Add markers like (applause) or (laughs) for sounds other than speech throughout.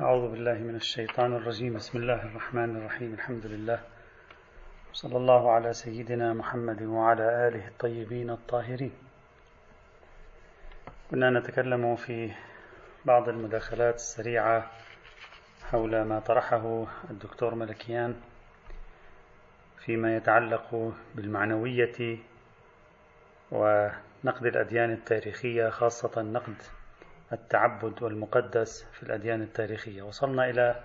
أعوذ بالله من الشيطان الرجيم. بسم الله الرحمن الرحيم. الحمد لله. صلى الله على سيدنا محمد وعلى آله الطيبين الطاهرين. كنا نتكلم في بعض المداخلات السريعة حول ما طرحه الدكتور ملكيان فيما يتعلق بالمعنوية ونقد الأديان التاريخية خاصة نقد التعبد والمقدس في الأديان التاريخية. وصلنا إلى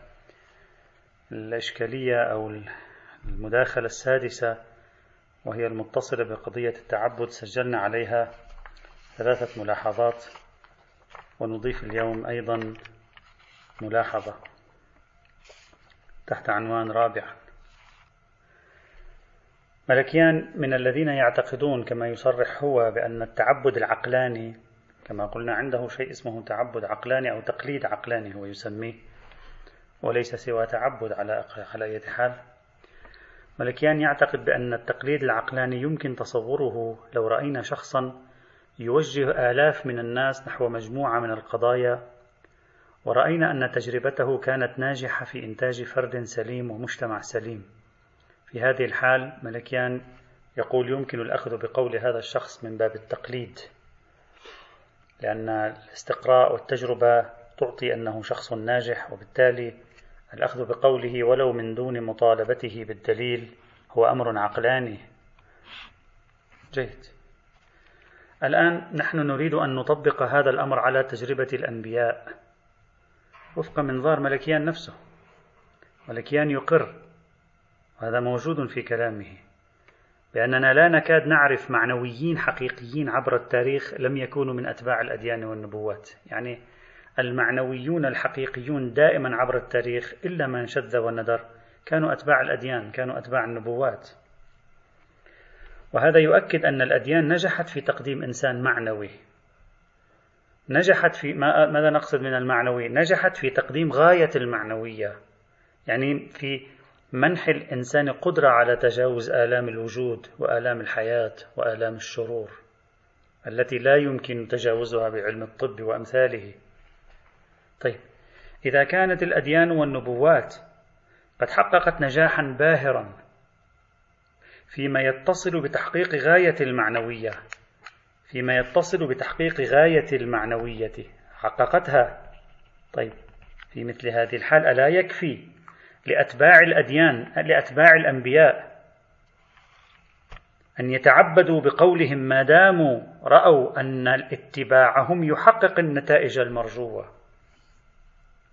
الإشكالية أو المداخلة السادسة وهي المتصلة بقضية التعبد. سجلنا عليها ثلاثة ملاحظات ونضيف اليوم أيضا ملاحظة تحت عنوان رابع. ملكيان من الذين يعتقدون كما يصرح هو بأن التعبد العقلاني كما قلنا عنده شيء اسمه تعبد عقلاني أو تقليد عقلاني هو يسميه وليس سوى تعبد على على أي حال. ملكيان يعتقد بأن التقليد العقلاني يمكن تصوره لو رأينا شخصا يوجه آلاف من الناس نحو مجموعة من القضايا ورأينا أن تجربته كانت ناجحة في إنتاج فرد سليم ومجتمع سليم. في هذه الحال ملكيان يقول يمكن الأخذ بقول هذا الشخص من باب التقليد. لأن الاستقراء والتجربة تعطي أنه شخص ناجح وبالتالي الأخذ بقوله ولو من دون مطالبته بالدليل هو أمر عقلاني. جيد. الآن نحن نريد أن نطبق هذا الأمر على تجربة الأنبياء. وفق منظار ملكيان نفسه. ملكيان يقر. وهذا موجود في كلامه. بأننا لا نكاد نعرف معنويين حقيقيين عبر التاريخ لم يكونوا من أتباع الأديان والنبوات. يعني المعنويون الحقيقيون دائما عبر التاريخ إلا من شذ وندر. كانوا أتباع الأديان كانوا أتباع النبوات. وهذا يؤكد أن الأديان نجحت في تقديم إنسان معنوي. نجحت في ماذا نقصد من المعنوي؟ نجحت في تقديم غاية المعنوية. يعني في منح الإنسان قدرة على تجاوز آلام الوجود وآلام الحياة وآلام الشرور التي لا يمكن تجاوزها بعلم الطب وأمثاله. طيب، إذا كانت الأديان والنبوات قد حققت نجاحا باهرا فيما يتصل بتحقيق غاية المعنوية، فيما يتصل بتحقيق غاية المعنوية، حققتها. طيب، في مثل هذه الحال ألا يكفي لأتباع الأديان لأتباع الأنبياء أن يتعبدوا بقولهم ما داموا رأوا أن اتباعهم يحقق النتائج المرجوة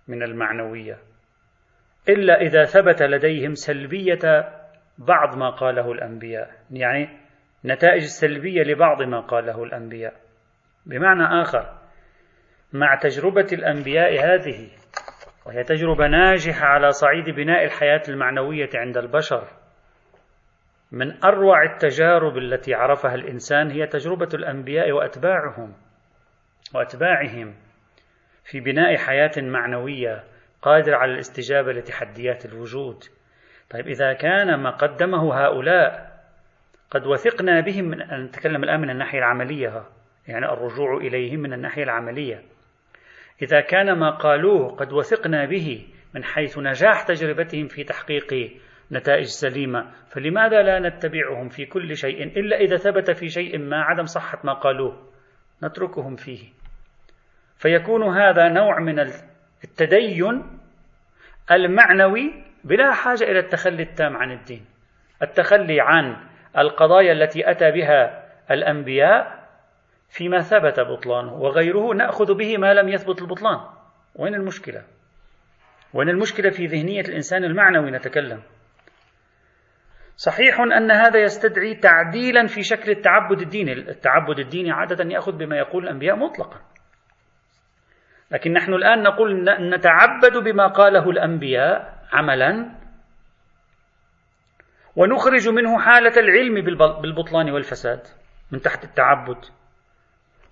من المعنوية. إلا إذا ثبت لديهم سلبية بعض ما قاله الأنبياء يعني نتائج سلبية لبعض ما قاله الأنبياء. بمعنى آخر مع تجربة الأنبياء هذه وهي تجربة ناجحة على صعيد بناء الحياة المعنوية عند البشر. من أروع التجارب التي عرفها الإنسان هي تجربة الأنبياء وأتباعهم وأتباعهم في بناء حياة معنوية قادرة على الاستجابة لتحديات الوجود. طيب إذا كان ما قدمه هؤلاء قد وثقنا بهم من نتكلم الآن من الناحية العملية يعني الرجوع إليهم من الناحية العملية. إذا كان ما قالوه قد وثقنا به من حيث نجاح تجربتهم في تحقيق نتائج سليمة فلماذا لا نتبعهم في كل شيء إلا إذا ثبت في شيء ما عدم صحة ما قالوه؟ نتركهم فيه. فيكون هذا نوع من التدين المعنوي بلا حاجة إلى التخلي التام عن الدين. التخلي عن القضايا التي أتى بها الأنبياء فيما ثبت بطلانه وغيره نأخذ به ما لم يثبت البطلان. وين المشكلة؟ وين المشكلة في ذهنية الإنسان المعنوي؟ نتكلم. صحيح أن هذا يستدعي تعديلا في شكل التعبد الديني. التعبد الديني عادة يأخذ بما يقول الأنبياء مطلقا. لكن نحن الآن نقول نتعبد بما قاله الأنبياء عملا ونخرج منه حالة العلم بالبطلان والفساد من تحت التعبد.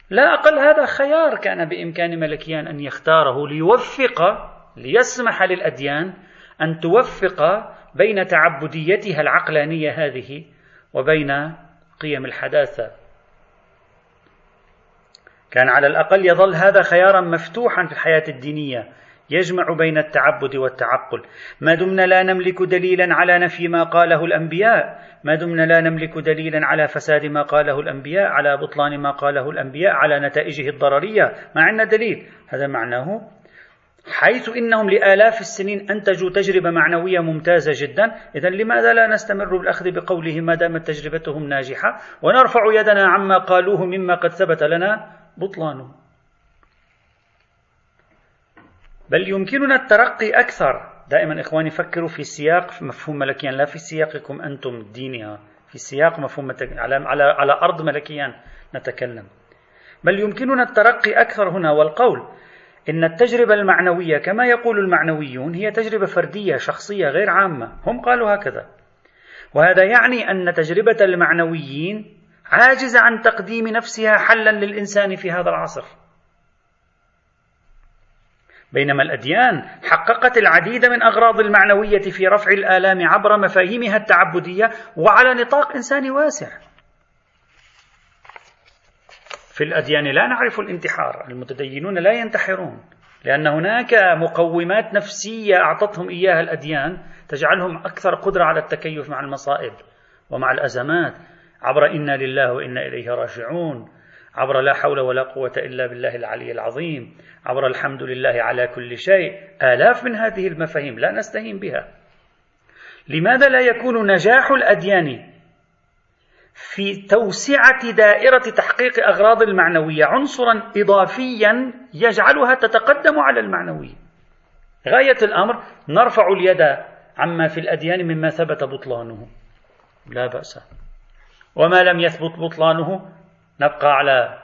لا أقل هذا خيار كان بإمكان ملكيان أن يختاره ليوفق ليسمح للأديان أن توفق بين تعبديتها العقلانية هذه وبين قيم الحداثة. كان على الأقل يظل هذا خيارا مفتوحا في الحياة الدينية. يجمع بين التعبد والتعقل. ما دمنا لا نملك دليلا على نفي ما قاله الأنبياء. ما دمنا لا نملك دليلا على فساد ما قاله الأنبياء على بطلان ما قاله الأنبياء على نتائجه الضررية. ما عندنا دليل. هذا معناه حيث إنهم لآلاف السنين أنتجوا تجربة معنوية ممتازة جدا، اذا لماذا لا نستمر بالأخذ بقولهم ما دامت تجربتهم ناجحة؟ ونرفع يدنا عما قالوه مما قد ثبت لنا بطلانه. بل يمكننا الترقي أكثر، دائما إخواني فكروا في سياق مفهوم ملكيا لا في سياقكم أنتم الديني في سياق مفهوم على على على أرض ملكيا نتكلم. بل يمكننا الترقي أكثر هنا والقول إن التجربة المعنوية كما يقول المعنويون هي تجربة فردية شخصية غير عامة. هم قالوا هكذا. وهذا يعني أن تجربة المعنويين عاجزة عن تقديم نفسها حلا للإنسان في هذا العصر. بينما الأديان حققت العديد من أغراض المعنوية في رفع الآلام عبر مفاهيمها التعبدية وعلى نطاق إنساني واسع. في الأديان لا نعرف الانتحار المتدينون لا ينتحرون لأن هناك مقومات نفسية أعطتهم إياها الأديان تجعلهم أكثر قدرة على التكيف مع المصائب ومع الأزمات عبر إنا لله وإنا إليه راجعون. عبر لا حول ولا قوة إلا بالله العلي العظيم عبر الحمد لله على كل شيء. آلاف من هذه المفاهيم لا نستهين بها. لماذا لا يكون نجاح الأديان في توسعة دائرة تحقيق أغراض المعنوية عنصرا إضافيا يجعلها تتقدم على المعنوية غاية الأمر نرفع اليد عما في الأديان مما ثبت بطلانه. لا بأس. وما لم يثبت بطلانه نبقى على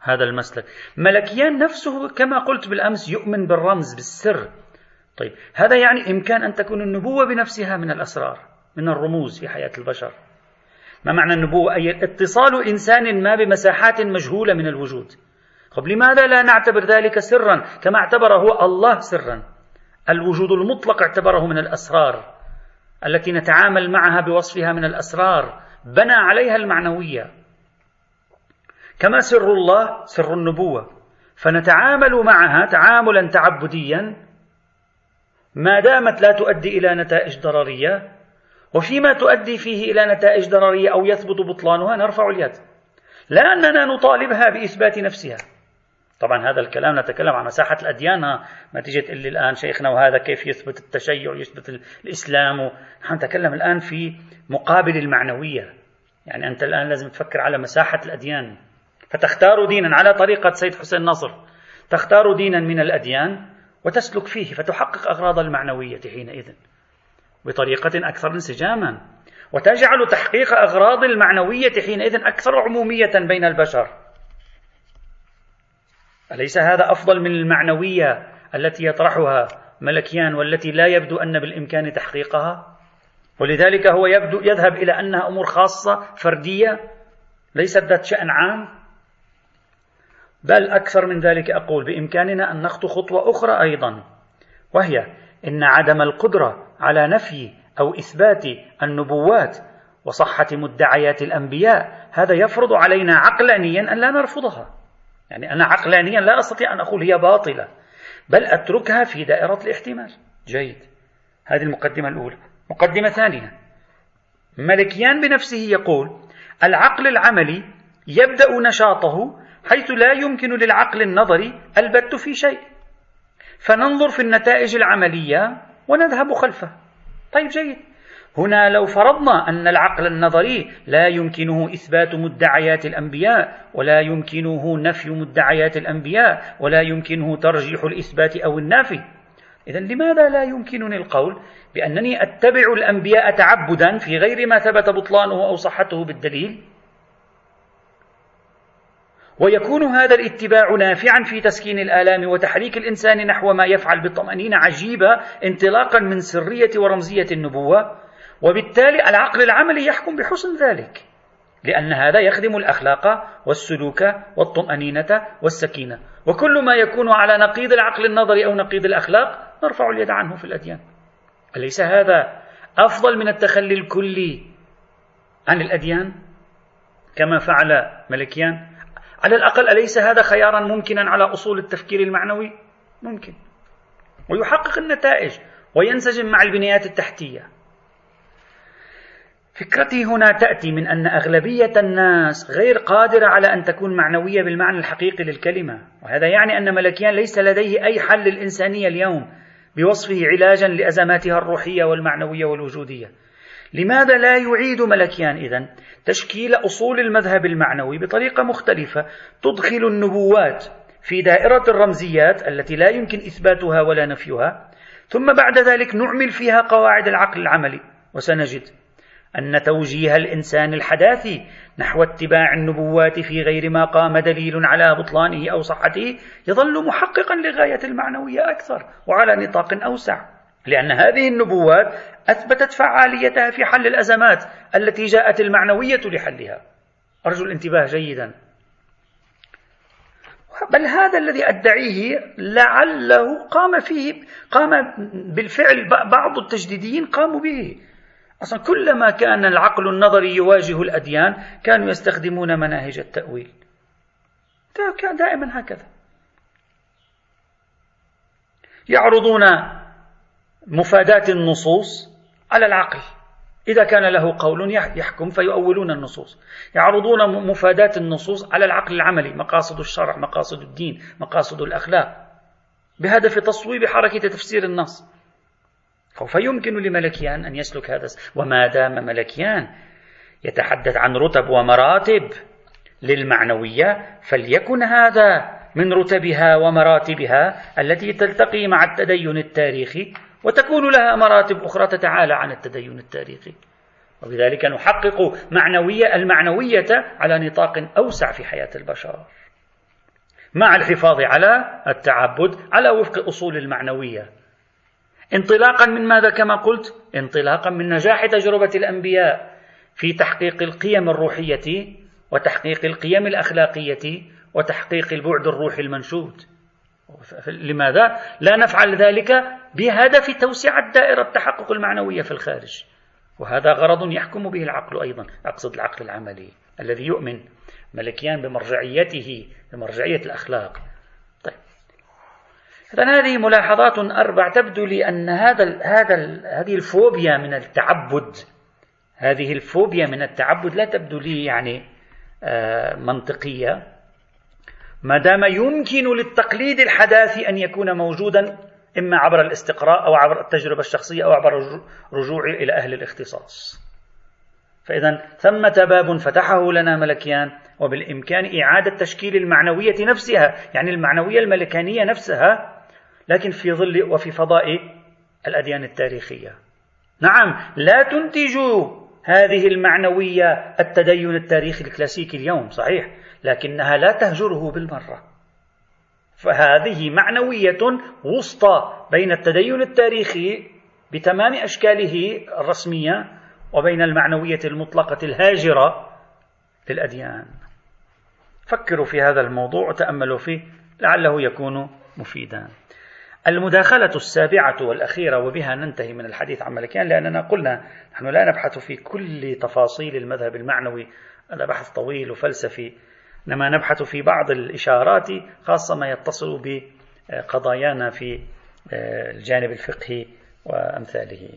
هذا المسلك. ملكيان نفسه كما قلت بالأمس يؤمن بالرمز بالسر. طيب هذا يعني إمكان أن تكون النبوة بنفسها من الأسرار من الرموز في حياة البشر. ما معنى النبوة؟ أي اتصال إنسان ما بمساحات مجهولة من الوجود. طب لماذا لا نعتبر ذلك سرا؟ كما اعتبره الله سرا. الوجود المطلق اعتبره من الأسرار. التي نتعامل معها بوصفها من الأسرار. بنى عليها المعنوية. كما سر الله سر النبوة. فنتعامل معها تعاملا تعبديا ما دامت لا تؤدي إلى نتائج ضررية وفيما تؤدي فيه إلى نتائج ضررية أو يثبت بطلانها نرفع اليد. لا أننا نطالبها بإثبات نفسها. طبعا هذا الكلام نتكلم عن مساحة الأديان ما تيجي تقول الآن شيخنا وهذا كيف يثبت التشيع يثبت الإسلام. نحن نتكلم الآن في مقابل المعنوية. يعني أنت الآن لازم تفكر على مساحة الأديان. فتختار دينا على طريقة سيد حسين نصر. تختار دينا من الأديان وتسلك فيه فتحقق أغراض المعنوية حينئذ بطريقة أكثر انسجاما. وتجعل تحقيق أغراض المعنوية حينئذ أكثر عمومية بين البشر. أليس هذا أفضل من المعنوية التي يطرحها ملكيان والتي لا يبدو أن بالإمكان تحقيقها؟ ولذلك هو يبدو يذهب إلى أنها أمور خاصة فردية ليست ذات شأن عام. بل أكثر من ذلك أقول بإمكاننا أن نخطو خطوة أخرى أيضا وهي إن عدم القدرة على نفي أو إثبات النبوات وصحة مدعيات الأنبياء هذا يفرض علينا عقلانيا أن لا نرفضها. يعني أنا عقلانيا لا أستطيع أن أقول هي باطلة بل أتركها في دائرة الاحتمال. جيد. هذه المقدمة الأولى. مقدمة ثانية. ملكيان بنفسه يقول العقل العملي يبدأ نشاطه حيث لا يمكن للعقل النظري البت في شيء. فننظر في النتائج العملية ونذهب خلفه. طيب جيد. هنا لو فرضنا أن العقل النظري لا يمكنه إثبات مدعيات الأنبياء ولا يمكنه نفي مدعيات الأنبياء ولا يمكنه ترجيح الإثبات أو النافي. إذا لماذا لا يمكنني القول بأنني أتبع الأنبياء تعبدا في غير ما ثبت بطلانه أو صحته بالدليل؟ ويكون هذا الاتباع نافعا في تسكين الآلام وتحريك الإنسان نحو ما يفعل بطمأنينة عجيبة انطلاقا من سرية ورمزية النبوة وبالتالي العقل العملي يحكم بحسن ذلك لأن هذا يخدم الأخلاق والسلوك والطمأنينة والسكينة. وكل ما يكون على نقيض العقل النظري أو نقيض الأخلاق نرفع اليد عنه في الأديان. أليس هذا أفضل من التخلي الكلي عن الأديان؟ كما فعل على الأقل أليس هذا خيارا ممكنا على أصول التفكير المعنوي؟ ممكن. ويحقق النتائج وينسجم مع البنيات التحتية. فكرتي هنا تأتي من أن أغلبية الناس غير قادرة على أن تكون معنوية بالمعنى الحقيقي للكلمة. وهذا يعني أن ملكيان ليس لديه أي حل للإنسانية اليوم بوصفه علاجا لأزماتها الروحية والمعنوية والوجودية. لماذا لا يعيد ملكيان إذن؟ تشكيل أصول المذهب المعنوي بطريقة مختلفة تدخل النبوات في دائرة الرمزيات التي لا يمكن إثباتها ولا نفيها ثم بعد ذلك نعمل فيها قواعد العقل العملي. وسنجد أن توجيه الإنسان الحداثي نحو اتباع النبوات في غير ما قام دليل على بطلانه أو صحته يظل محققا لغاية المعنوية أكثر وعلى نطاق أوسع. لأن هذه النبوات أثبتت فعاليتها في حل الأزمات التي جاءت المعنوية لحلها. أرجو الانتباه جيدا. بل هذا الذي أدعيه لعله قام فيه قام بالفعل بعض التجديديين قاموا به. أصلا كلما كان العقل النظري يواجه الأديان كانوا يستخدمون مناهج التأويل. كان دائما هكذا. يعرضون مفادات النصوص على العقل. إذا كان له قول يحكم فيؤولون النصوص. يعرضون مفادات النصوص على العقل العملي مقاصد الشرع مقاصد الدين مقاصد الأخلاق. بهدف تصويب حركة تفسير النص. فيمكن لملكيان أن يسلك هذا وما دام ملكيان يتحدث عن رتب ومراتب للمعنوية فليكن هذا من رتبها ومراتبها التي تلتقي مع التدين التاريخي وتكون لها مراتب أخرى تتعالى عن التدين التاريخي. وبذلك نحقق معنوية المعنوية على نطاق أوسع في حياة البشر. مع الحفاظ على التعبد على وفق أصول المعنوية. انطلاقا من ماذا كما قلت؟ انطلاقا من نجاح تجربة الأنبياء في تحقيق القيم الروحية وتحقيق القيم الأخلاقية وتحقيق البعد الروحي المنشود. لماذا؟ لا نفعل ذلك بهدف توسعة دائرة التحقق المعنوية في الخارج. وهذا غرض يحكم به العقل أيضا. أقصد العقل العملي الذي يؤمن ملكيان بمرجعيته بمرجعية الأخلاق. طيب. إذا هذه ملاحظات أربع تبدو لي أن هذا هذا هذه الفوبيا من التعبد. هذه الفوبيا من التعبد لا تبدو لي يعني آه، منطقية. ما دام يمكن للتقليد الحداثي أن يكون موجودا إما عبر الاستقراء أو عبر التجربة الشخصية أو عبر الرجوع إلى أهل الاختصاص. فإذا ثمة باب فتحه لنا ملكيان وبالإمكان إعادة تشكيل المعنوية نفسها يعني المعنوية الملكانية نفسها لكن في ظل وفي فضاء الأديان التاريخية. نعم لا تنتج هذه المعنوية التدين التاريخي الكلاسيكي اليوم صحيح لكنها لا تهجره بالمرة. فهذه معنوية وسطى بين التدين التاريخي بتمام أشكاله الرسمية وبين المعنوية المطلقة الهاجرة للأديان. فكروا في هذا الموضوع وتأملوا فيه لعله يكون مفيدا. المداخلة السابعة والأخيرة وبها ننتهي من الحديث عن ملكيان لأننا قلنا نحن لا نبحث في كل تفاصيل المذهب المعنوي. هذا بحث طويل وفلسفي إنما نبحث في بعض الإشارات خاصة ما يتصل بقضايانا في آه، الجانب الفقهي وأمثاله.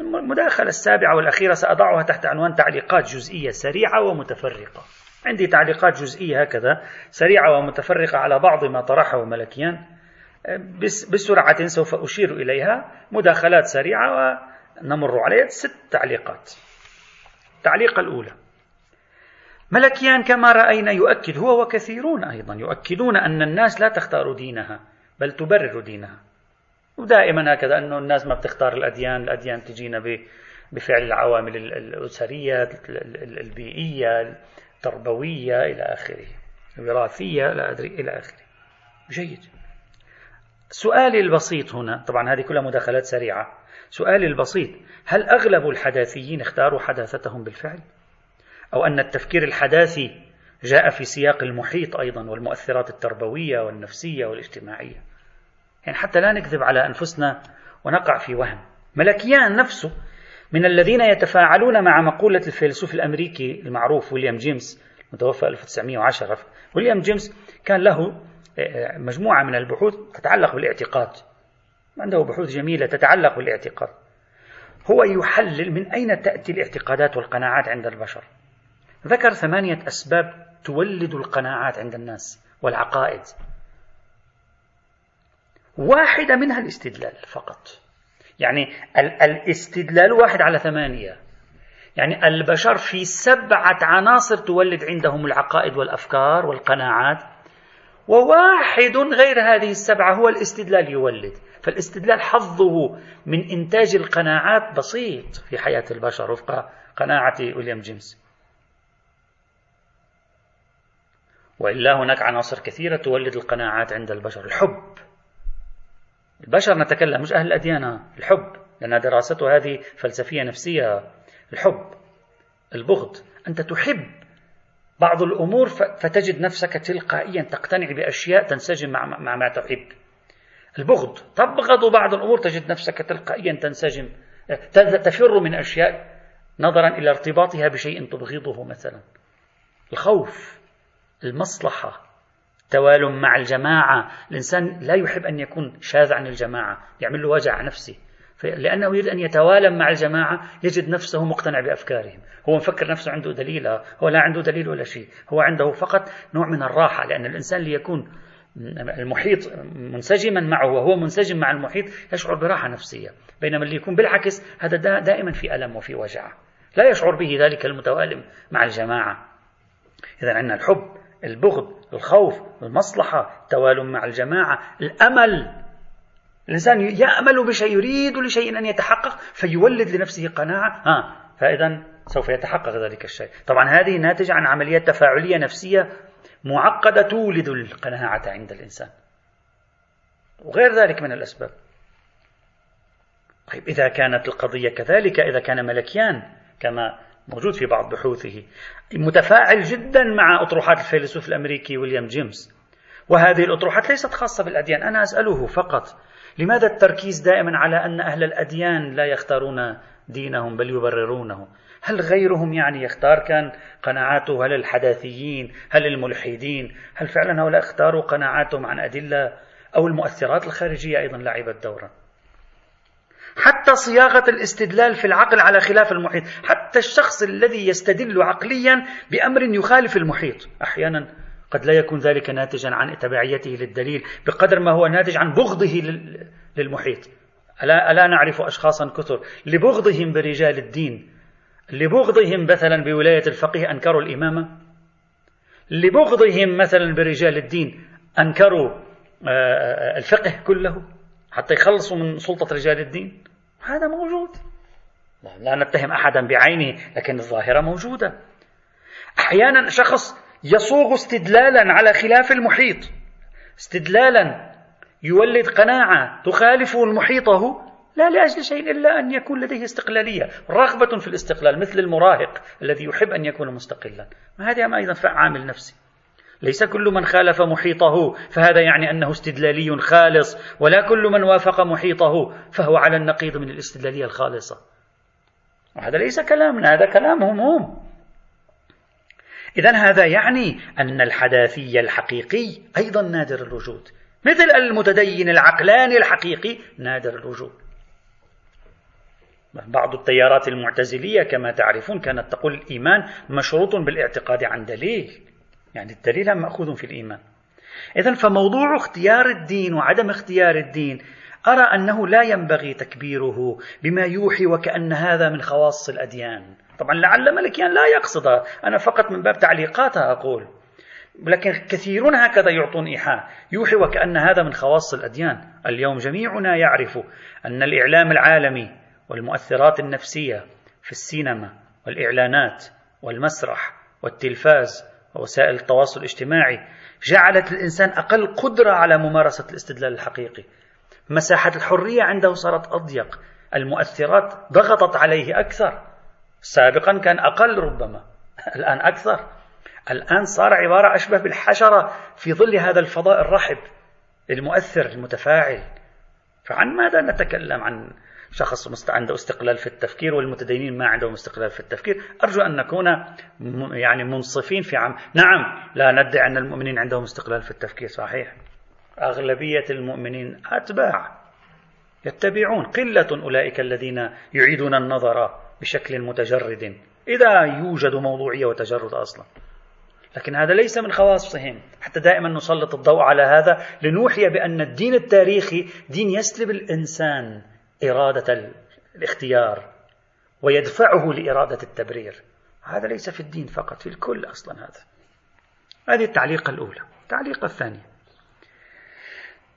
المداخلة السابعة والأخيرة سأضعها تحت عنوان تعليقات جزئية سريعة ومتفرقة. عندي تعليقات جزئية هكذا سريعة ومتفرقة على بعض ما طرحه ملكيان. بسرعة سوف أشير إليها. مداخلات سريعة ونمر عليها. ست تعليقات. التعليق الأولى. ملكيان كما رأينا يؤكد هو وكثيرون أيضا يؤكدون أن الناس لا تختار دينها بل تبرر دينها. ودائما هكذا أنه الناس ما بتختار الأديان الأديان تجينا بفعل العوامل الأسرية البيئية التربوية إلى آخره. الوراثية لا أدري إلى آخره. جيد. سؤالي البسيط هنا طبعا هذه كلها مداخلات سريعة. سؤالي البسيط هل أغلب الحداثيين اختاروا حداثتهم بالفعل؟ أو أن التفكير الحداثي جاء في سياق المحيط أيضا والمؤثرات التربوية والنفسية والاجتماعية. يعني حتى لا نكذب على أنفسنا ونقع في وهم. ملكيان نفسه من الذين يتفاعلون مع مقولة الفيلسوف الأمريكي المعروف ويليام جيمس متوفى 1910 ويليام جيمس كان له آه، مجموعة من البحوث تتعلق بالاعتقاد. عنده بحوث جميلة تتعلق بالاعتقاد. هو يحلل من أين تأتي الاعتقادات والقناعات عند البشر. ذكر ثمانية أسباب تولد القناعات عند الناس والعقائد. واحدة منها الاستدلال فقط. يعني الاستدلال واحد على ثمانية. يعني البشر في سبعة عناصر تولد عندهم العقائد والأفكار والقناعات وواحد غير هذه السبعة هو الاستدلال يولد. فالاستدلال حظه من إنتاج القناعات بسيط في حياة البشر وفق قناعة ويليام جيمس. وإلا هناك عناصر كثيرة تولد القناعات عند البشر الحب. البشر نتكلم مش أهل الأديان الحب لأن دراسته هذه فلسفية نفسية. الحب البغض أنت تحب بعض الأمور فتجد نفسك تلقائيا تقتنع بأشياء تنسجم مع, مع ما تحب. البغض تبغض بعض الأمور تجد نفسك تلقائيا تنسجم تفر من أشياء نظرا إلى ارتباطها بشيء تبغضه مثلا. الخوف. المصلحة توالم مع الجماعة. الإنسان لا يحب أن يكون شاذ عن الجماعة يعمل له وجع نفسي. لأنه يريد أن يتوالم مع الجماعة يجد نفسه مقتنع بأفكارهم. هو مفكر نفسه عنده دليل هو لا عنده دليل ولا شيء. هو عنده فقط نوع من الراحة لأن الإنسان ليكون المحيط منسجما معه وهو منسجم مع المحيط يشعر براحة نفسية. بينما اللي يكون بالعكس هذا دائما في ألم وفي وجع. لا يشعر به ذلك المتوالم مع الجماعة. إذا عندنا الحب. البغض الخوف المصلحة التوالم مع الجماعة الأمل. الإنسان يأمل بشيء يريد لشيء أن يتحقق فيولد لنفسه قناعة. ها فإذا سوف يتحقق ذلك الشيء. طبعا هذه ناتجة عن عمليات تفاعلية نفسية معقدة تولد القناعة عند الإنسان. وغير ذلك من الأسباب. طيب إذا كانت القضية كذلك إذا كان ملكيان كما موجود في بعض بحوثه متفاعل جدا مع أطروحات الفيلسوف الأمريكي ويليام جيمس. وهذه الأطروحات ليست خاصة بالأديان أنا أسأله فقط لماذا التركيز دائما على أن أهل الأديان لا يختارون دينهم بل يبررونه؟ هل غيرهم يعني يختار كان قناعاته؟ هل الحداثيين؟ هل الملحدين؟ هل فعلا هؤلاء اختاروا قناعاتهم عن أدلة أو المؤثرات الخارجية أيضا لعبت دورا؟ حتى صياغة الاستدلال في العقل على خلاف المحيط حتى الشخص الذي يستدل عقليا بأمر يخالف المحيط. أحيانا قد لا يكون ذلك ناتجا عن تبعيته للدليل بقدر ما هو ناتج عن بغضه للمحيط. ألا, ألا نعرف أشخاصا كثر؟ لبغضهم برجال الدين. لبغضهم مثلا بولاية الفقيه أنكروا الإمامة؟ لبغضهم مثلا برجال الدين أنكروا آه، آه، الفقه كله حتى يخلصوا من سلطة رجال الدين؟ هذا موجود. لا نتهم أحدا بعينه لكن الظاهرة موجودة. أحيانا شخص يصوغ استدلالا على خلاف المحيط. استدلالا يولد قناعة تخالف محيطه لا لأجل شيء إلا أن يكون لديه استقلالية. رغبة في الاستقلال مثل المراهق الذي يحب أن يكون مستقلا. هذا أيضا؟ عامل نفسي. ليس كل من خالف محيطه فهذا يعني أنه استدلالي خالص ولا كل من وافق محيطه فهو على النقيض من الاستدلالية الخالصة. وهذا ليس كلامنا هذا كلامهم هم. إذا هذا يعني أن الحداثي الحقيقي أيضا نادر الوجود. مثل المتدين العقلاني الحقيقي نادر الوجود. بعض التيارات المعتزلية كما تعرفون كانت تقول الإيمان مشروط بالإعتقاد عن دليل. يعني الدليل مأخوذ في الإيمان. إذا فموضوع اختيار الدين وعدم اختيار الدين أرى أنه لا ينبغي تكبيره بما يوحي وكأن هذا من خواص الأديان. طبعا لعل ملكيان لا يقصدها أنا فقط من باب تعليقاتها أقول. لكن كثيرون هكذا يعطون إيحاء يوحي وكأن هذا من خواص الأديان. اليوم جميعنا يعرف أن الإعلام العالمي والمؤثرات النفسية في السينما والإعلانات والمسرح والتلفاز ووسائل التواصل الاجتماعي جعلت الإنسان أقل قدرة على ممارسة الاستدلال الحقيقي. مساحة الحرية عنده صارت أضيق المؤثرات ضغطت عليه أكثر. سابقا كان أقل ربما الآن أكثر. الآن صار عبارة أشبه بالحشرة في ظل هذا الفضاء الرحب المؤثر المتفاعل. فعن ماذا نتكلم عن شخص عنده استقلال في التفكير والمتدينين ما عندهم استقلال في التفكير. أرجو أن نكون يعني منصفين في عم نعم لا ندعي أن المؤمنين عندهم استقلال في التفكير صحيح. أغلبية المؤمنين أتباع يتبعون قلة أولئك الذين يعيدون النظر بشكل متجرد إذا يوجد موضوعية وتجرد أصلا. لكن هذا ليس من خواصهم. حتى دائما نسلط الضوء على هذا لنوحي بأن الدين التاريخي دين يسلب الإنسان إرادة الاختيار ويدفعه لإرادة التبرير. هذا ليس في الدين فقط في الكل أصلا هذا. هذه التعليقة الأولى. التعليقة الثانية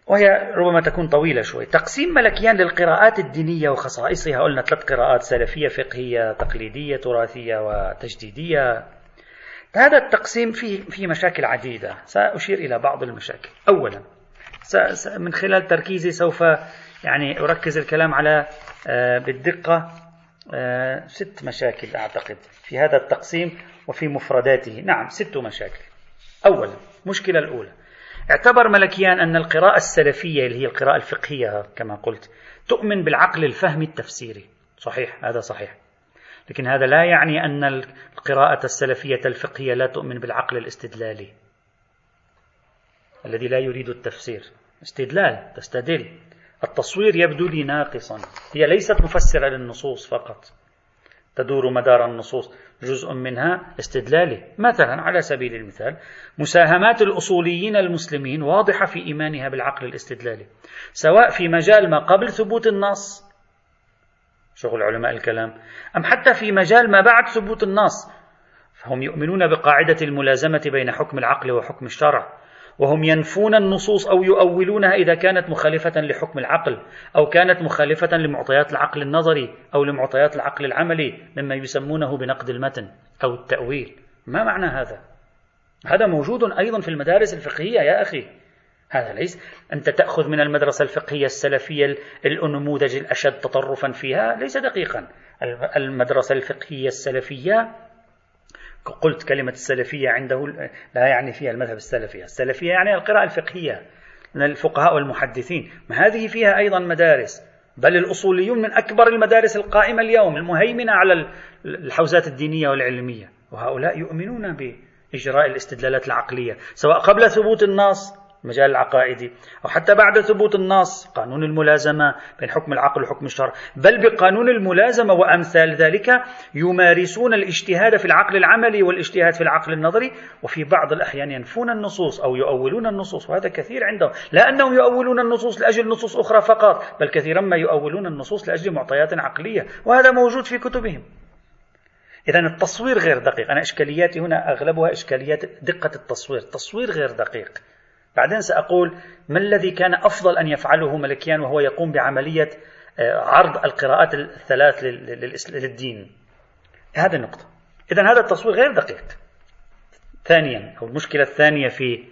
وهي ربما تكون طويلة شوي. تقسيم ملكيان للقراءات الدينية وخصائصها. قلنا ثلاث قراءات سلفية فقهية تقليدية تراثية وتجديدية. هذا التقسيم فيه فيه مشاكل عديدة. سأشير إلى بعض المشاكل. أولا من خلال تركيزي سوف يعني أركز الكلام على آه، بالدقة آه، ست مشاكل أعتقد في هذا التقسيم وفي مفرداته. نعم ست مشاكل. أولا المشكلة الأولى. اعتبر ملكيان أن القراءة السلفية اللي هي القراءة الفقهية كما قلت تؤمن بالعقل الفهمي التفسيري. صحيح هذا صحيح. لكن هذا لا يعني أن القراءة السلفية الفقهية لا تؤمن بالعقل الاستدلالي الذي لا يريد التفسير. استدلال تستدل. التصوير يبدو لي ناقصا. هي ليست مفسرة للنصوص فقط. تدور مدار النصوص جزء منها استدلالي مثلا على سبيل المثال مساهمات الأصوليين المسلمين واضحة في إيمانها بالعقل الاستدلالي سواء في مجال ما قبل ثبوت النص. شغل علماء الكلام. أم حتى في مجال ما بعد ثبوت النص. فهم يؤمنون بقاعدة الملازمة بين حكم العقل وحكم الشرع. وهم ينفون النصوص أو يؤولونها إذا كانت مخالفة لحكم العقل أو كانت مخالفة لمعطيات العقل النظري أو لمعطيات العقل العملي مما يسمونه بنقد المتن أو التأويل. ما معنى هذا؟ هذا موجود أيضا في المدارس الفقهية يا أخي. هذا ليس. أنت تأخذ من المدرسة الفقهية السلفية النموذج الأشد تطرفا فيها؟ ليس دقيقا. المدرسة الفقهية السلفية قلت كلمة السلفية عنده لا يعني فيها المذهب السلفي السلفية يعني القراءة الفقهية من الفقهاء والمحدثين. ما هذه فيها أيضا مدارس بل الأصوليون من أكبر المدارس القائمة اليوم المهيمنة على الحوزات الدينية والعلمية. وهؤلاء يؤمنون بإجراء الاستدلالات العقلية سواء قبل ثبوت النص المجال العقائدي أو حتى بعد ثبوت النص قانون الملازمة بين حكم العقل وحكم الشرع. بل بقانون الملازمة وأمثال ذلك يمارسون الاجتهاد في العقل العملي والاجتهاد في العقل النظري. وفي بعض الأحيان ينفون النصوص أو يؤولون النصوص وهذا كثير عندهم. لا أنهم يؤولون النصوص لأجل نصوص أخرى فقط بل كثيرا ما يؤولون النصوص لأجل معطيات عقلية. وهذا موجود في كتبهم. إذا التصوير غير دقيق. أنا إشكالياتي هنا أغلبها إشكاليات دقة التصوير. التصوير غير دقيق. بعدين سأقول ما الذي كان أفضل أن يفعله ملكيان وهو يقوم بعملية آه، عرض القراءات الثلاث للدين؟ هذه النقطة. إذا هذا التصوير غير دقيق. ثانيا أو المشكلة الثانية في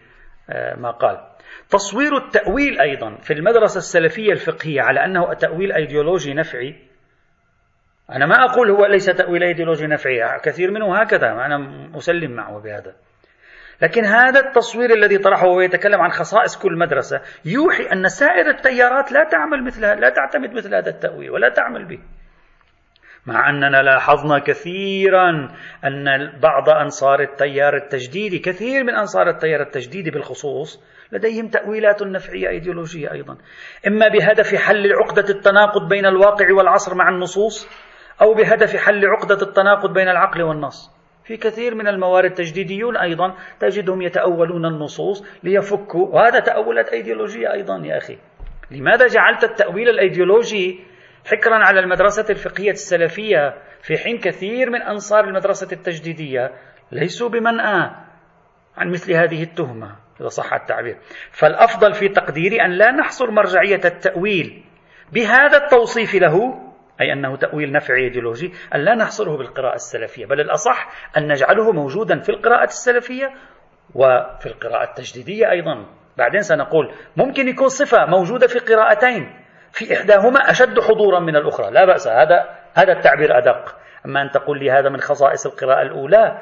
آه، ما قال. تصوير التأويل أيضا في المدرسة السلفية الفقهية على أنه تأويل أيديولوجي نفعي أنا ما أقول هو ليس تأويل أيديولوجي نفعي كثير منه هكذا أنا مسلم معه بهذا. لكن هذا التصوير الذي طرحه وهو يتكلم عن خصائص كل مدرسة يوحي أن سائر التيارات لا تعمل مثل لا تعتمد مثل هذا التأويل ولا تعمل به. مع أننا لاحظنا كثيرا أن بعض أنصار التيار التجديدي كثير من أنصار التيار التجديدي بالخصوص لديهم تأويلات نفعية أيديولوجية أيضا. إما بهدف حل عقدة التناقض بين الواقع والعصر مع النصوص أو بهدف حل عقدة التناقض بين العقل والنص. في كثير من الموارد تجديديون أيضا تجدهم يتأولون النصوص ليفكوا وهذا تأولات أيديولوجية أيضا يا أخي. لماذا جعلت التأويل الأيديولوجي حكرا على المدرسة الفقهية السلفية في حين كثير من أنصار المدرسة التجديدية ليسوا بمنأى عن مثل هذه التهمة؟ إذا صح التعبير. فالأفضل في تقديري أن لا نحصر مرجعية التأويل بهذا التوصيف له أي أنه تأويل نفعي إيديولوجي أن لا نحصره بالقراءة السلفية بل الأصح أن نجعله موجودا في القراءة السلفية وفي القراءة التجديدية أيضا. بعدين سنقول ممكن يكون صفة موجودة في قراءتين في إحداهما أشد حضورا من الأخرى لا بأس هذا هذا التعبير أدق. أما أن تقول لي هذا من خصائص القراءة الأولى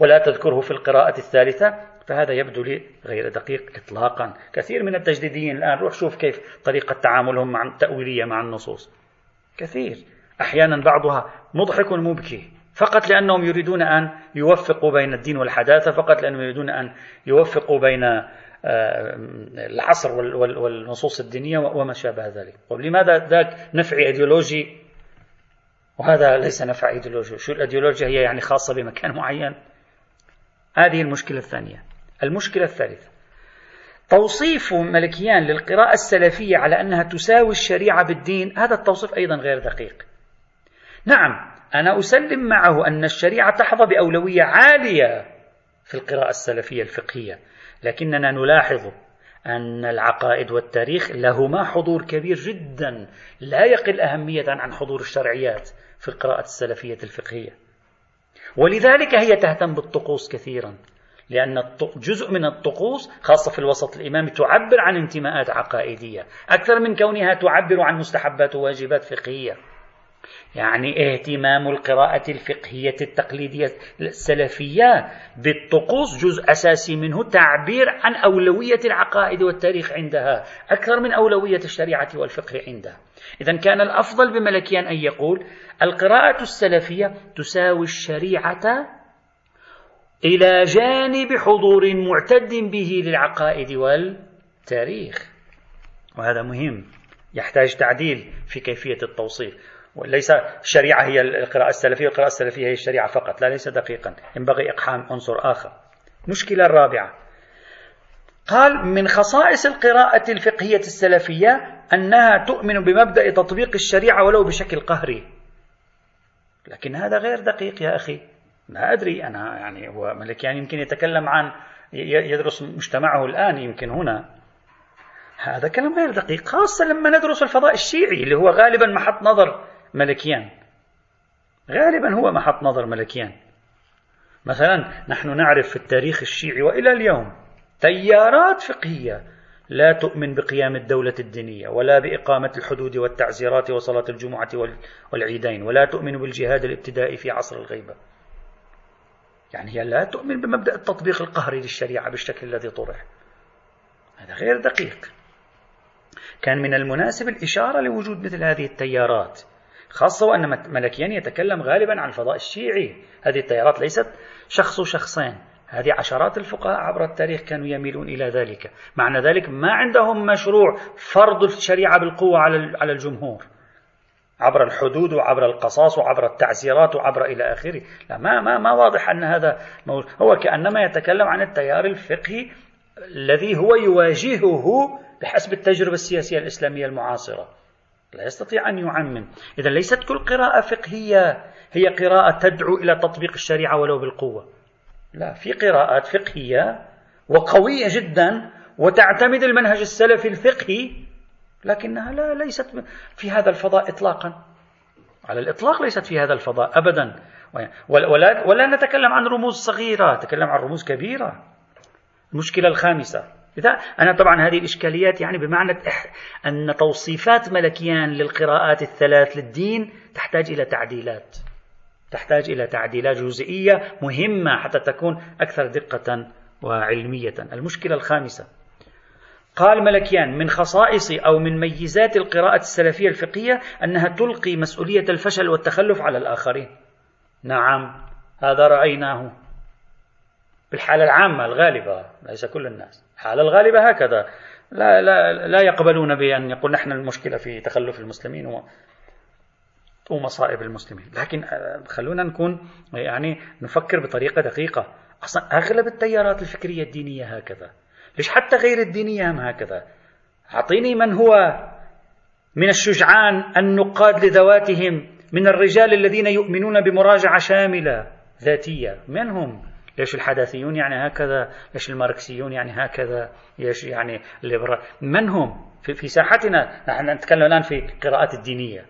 ولا تذكره في القراءة الثالثة فهذا يبدو لي غير دقيق إطلاقا. كثير من التجديديين الآن روح شوف كيف طريقة تعاملهم مع التأويلية مع النصوص. كثير. أحيانا بعضها مضحك مبكي. فقط لأنهم يريدون أن يوفقوا بين الدين والحداثة فقط لأنهم يريدون أن يوفقوا بين آه، العصر والنصوص الدينية وما شابه ذلك. طيب لماذا ذاك نفع إيديولوجي؟ وهذا ليس نفع إيديولوجي. شو الأيديولوجيا هي يعني خاصة بمكان معين؟ هذه المشكلة الثانية. المشكلة الثالثة توصيف ملكيان للقراءة السلفية على أنها تساوي الشريعة بالدين هذا التوصيف أيضا غير دقيق. نعم أنا أسلم معه أن الشريعة تحظى بأولوية عالية في القراءة السلفية الفقهية لكننا نلاحظ أن العقائد والتاريخ لهما حضور كبير جدا لا يقل أهمية عن حضور الشرعيات في القراءة السلفية الفقهية. ولذلك هي تهتم بالطقوس كثيرا. لأن جزء من الطقوس خاصة في الوسط الإمامي تعبر عن انتماءات عقائدية. أكثر من كونها تعبر عن مستحبات وواجبات فقهية. يعني اهتمام القراءة الفقهية التقليدية السلفية بالطقوس جزء أساسي منه تعبير عن أولوية العقائد والتاريخ عندها. أكثر من أولوية الشريعة والفقه عندها. إذا كان الأفضل بملكيان أن يقول القراءة السلفية تساوي الشريعة إلى جانب حضور معتد به للعقائد والتاريخ. وهذا مهم يحتاج تعديل في كيفية التوصيف. وليس الشريعة هي القراءة السلفية القراءة السلفية هي الشريعة فقط لا ليس دقيقا. ينبغي إقحام عنصر آخر. المشكلة الرابعة قال من خصائص القراءة الفقهية السلفية أنها تؤمن بمبدأ تطبيق الشريعة ولو بشكل قهري. لكن هذا غير دقيق يا أخي. لا أدري أنا يعني هو ملكيان يمكن يتكلم عن يدرس مجتمعه الآن يمكن هنا. هذا كلام غير دقيق خاصة لما ندرس الفضاء الشيعي اللي هو غالبا محط نظر ملكيان غالبا هو محط نظر ملكيان مثلا نحن نعرف في التاريخ الشيعي وإلى اليوم تيارات فقهية لا تؤمن بقيام الدولة الدينية ولا بإقامة الحدود والتعزيرات وصلاة الجمعة والعيدين ولا تؤمن بالجهاد الابتدائي في عصر الغيبة. يعني هي لا تؤمن بمبدأ التطبيق القهري للشريعة بالشكل الذي طرح. هذا غير دقيق. كان من المناسب الإشارة لوجود مثل هذه التيارات خاصة وأن ملكيان يتكلم غالبا عن الفضاء الشيعي. هذه التيارات ليست شخص وشخصين هذه عشرات الفقهاء عبر التاريخ كانوا يميلون إلى ذلك. معنى ذلك ما عندهم مشروع فرض الشريعة بالقوة على الجمهور. عبر الحدود وعبر القصاص وعبر التعزيرات وعبر إلى آخره. لا ما, ما, ما واضح أن هذا هو كأنما يتكلم عن التيار الفقهي الذي هو يواجهه بحسب التجربة السياسية الإسلامية المعاصرة. لا يستطيع أن يعمم. إذا ليست كل قراءة فقهية هي قراءة تدعو إلى تطبيق الشريعة ولو بالقوة. لا في قراءات فقهية وقوية جدا وتعتمد المنهج السلفي الفقهي لكنها لا ليست في هذا الفضاء إطلاقا. على الإطلاق ليست في هذا الفضاء أبدا. ولا, ولا نتكلم عن رموز صغيرة نتكلم عن رموز كبيرة. المشكلة الخامسة. إذا أنا طبعا هذه الإشكاليات يعني بمعنى أن توصيفات ملكيان للقراءات الثلاث للدين تحتاج إلى تعديلات. تحتاج إلى تعديلات جزئية مهمة حتى تكون أكثر دقة وعلمية. المشكلة الخامسة. قال ملكيان من خصائص أو من ميزات القراءة السلفية الفقهية أنها تلقي مسؤولية الفشل والتخلف على الآخرين. نعم هذا رأيناه بالحالة العامة الغالبة ليس كل الناس. الحالة الغالبة هكذا. لا, لا, لا يقبلون بأن يقول نحن المشكلة في تخلف المسلمين و ومصائب المسلمين. لكن آه، خلونا نكون يعني نفكر بطريقة دقيقة. أصلا أغلب التيارات الفكرية الدينية هكذا. ليش حتى غير الدينية هم هكذا؟ أعطيني من هو من الشجعان النقاد لذواتهم من الرجال الذين يؤمنون بمراجعة شاملة ذاتية. من هم؟ ليش الحداثيون يعني هكذا؟ ليش الماركسيون يعني هكذا؟ ليش يعني الليبرال من هم؟ في, في ساحتنا نحن نتكلم الآن في القراءات الدينية.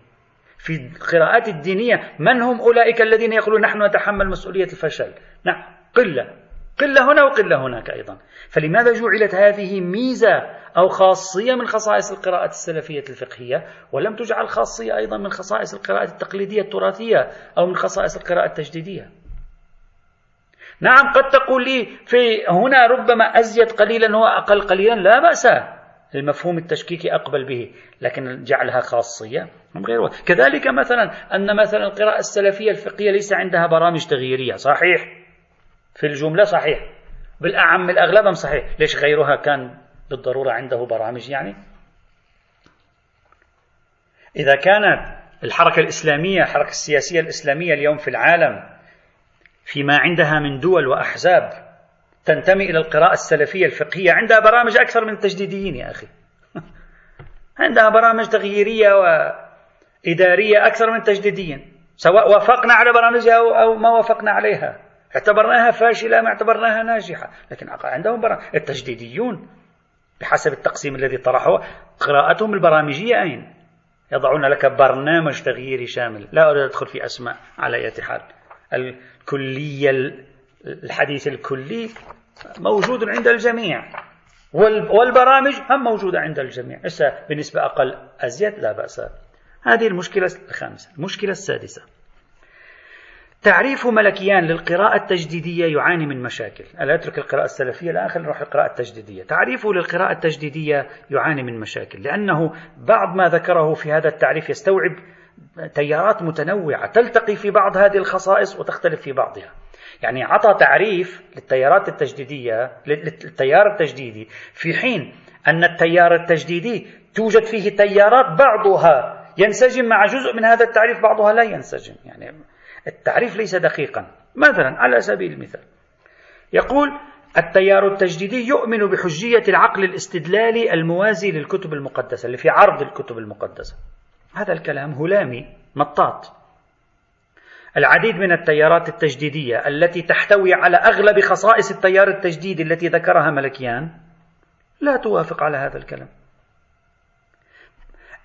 في القراءات الدينية من هم أولئك الذين يقولون نحن نتحمل مسؤولية الفشل؟ نعم قلة. قلة هنا وقلة هناك أيضا. فلماذا جعلت هذه ميزة أو خاصية من خصائص القراءة السلفية الفقهية؟ ولم تجعل خاصية أيضا من خصائص القراءة التقليدية التراثية أو من خصائص القراءة التجديدية. نعم قد تقول لي في هنا ربما أزيد قليلا وأقل قليلا لا بأس. المفهوم التشكيكي أقبل به لكن جعلها خاصية غير كذلك مثلا أن مثلا القراءة السلفية الفقهية ليس عندها برامج تغييرية صحيح؟ في الجملة صحيح بالأعم الأغلب صحيح؟ ليش غيرها كان بالضرورة عنده برامج يعني؟ إذا كانت الحركة الإسلامية الحركة السياسية الإسلامية اليوم في العالم فيما عندها من دول وأحزاب تنتمي إلى القراءة السلفية الفقهية عندها برامج أكثر من التجديديين يا أخي. (laughs) عندها برامج تغييرية وإدارية أكثر من التجديديين سواء وافقنا على برامجها أو ما وافقنا عليها. اعتبرناها فاشلة ما اعتبرناها ناجحة. لكن عندهم برامج التجديديون بحسب التقسيم الذي طرحه قراءتهم البرامجية أين؟ يضعون لك برنامج تغييري شامل. لا أريد أدخل في أسماء على أي حال. الكلية الحديث الكلي موجود عند الجميع. والبرامج هم موجودة عند الجميع. إسا بنسبة أقل أزيد لا بأس. هذه المشكلة الخامسة. المشكلة السادسة. تعريف ملكيان للقراءة التجديدية يعاني من مشاكل. ألا أترك القراءة السلفية الآن خلينا نروح القراءة التجديدية. تعريفه للقراءة التجديدية يعاني من مشاكل لأنه بعض ما ذكره في هذا التعريف يستوعب تيارات متنوعة تلتقي في بعض هذه الخصائص وتختلف في بعضها. يعني عطى تعريف للتيارات التجديدية للتيار التجديدي في حين أن التيار التجديدي توجد فيه تيارات بعضها ينسجم مع جزء من هذا التعريف بعضها لا ينسجم. يعني التعريف ليس دقيقا. مثلا على سبيل المثال. يقول التيار التجديدي يؤمن بحجية العقل الاستدلالي الموازي للكتب المقدسة اللي في عرض الكتب المقدسة. هذا الكلام هلامي مطاط. العديد من التيارات التجديدية التي تحتوي على أغلب خصائص التيار التجديدي التي ذكرها ملكيان لا توافق على هذا الكلام.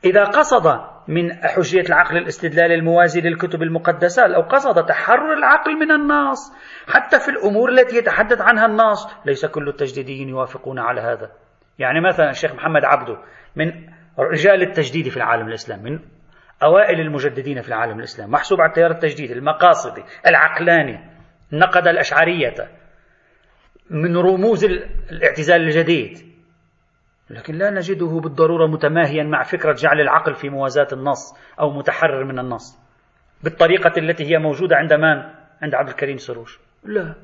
إذا قصد من حجية العقل الاستدلال الموازي للكتب المقدسة لو قصد تحرر العقل من النص حتى في الأمور التي يتحدث عنها النص ليس كل التجديديين يوافقون على هذا. يعني مثلا الشيخ محمد عبده من رجال التجديد في العالم الإسلامي من أوائل المجددين في العالم الإسلامي محسوب على التيار التجديدي المقاصدي العقلاني نقد الأشعرية من رموز الاعتزال الجديد. لكن لا نجده بالضرورة متماهيا مع فكرة جعل العقل في موازاة النص أو متحرر من النص بالطريقة التي هي موجودة عند من؟ عند عبد الكريم سروش. لا.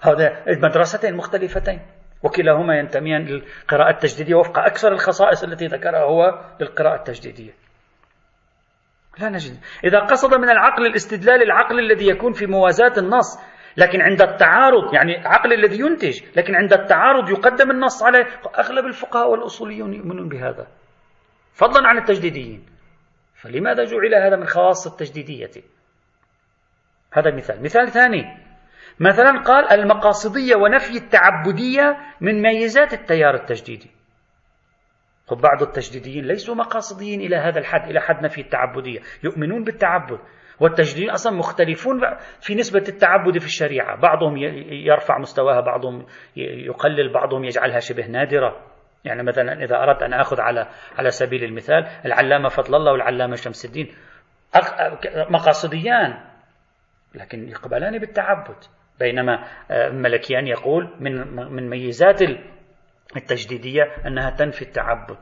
هذا مدرستين مختلفتين. وكلاهما ينتميان للقراءة التجديدية وفق أكثر الخصائص التي ذكرها هو للقراءة التجديدية. لا نجد. إذا قصد من العقل الاستدلال العقل الذي يكون في موازاة النص لكن عند التعارض يعني عقل الذي ينتج لكن عند التعارض يقدم النص عليه أغلب الفقهاء والأصوليون يؤمنون بهذا. فضلا عن التجديديين. فلماذا جعل هذا من خواص التجديدية؟ هذا مثال. مثال ثاني. مثلا قال المقاصدية ونفي التعبدية من ميزات التيار التجديدي. خب بعض التجديديين ليسوا مقاصديين إلى هذا الحد إلى حد نفي التعبدية. يؤمنون بالتعبد. والتجديدين أصلا مختلفون في نسبة التعبد في الشريعة. بعضهم يرفع مستواها بعضهم يقلل بعضهم يجعلها شبه نادرة. يعني مثلا إذا أردت أن أخذ على على سبيل المثال العلامة فضل الله والعلامة شمس الدين. مقاصديان لكن يقبلان بالتعبد. بينما آه، ملكيان يقول من من ميزات التجديدية أنها تنفي التعبد.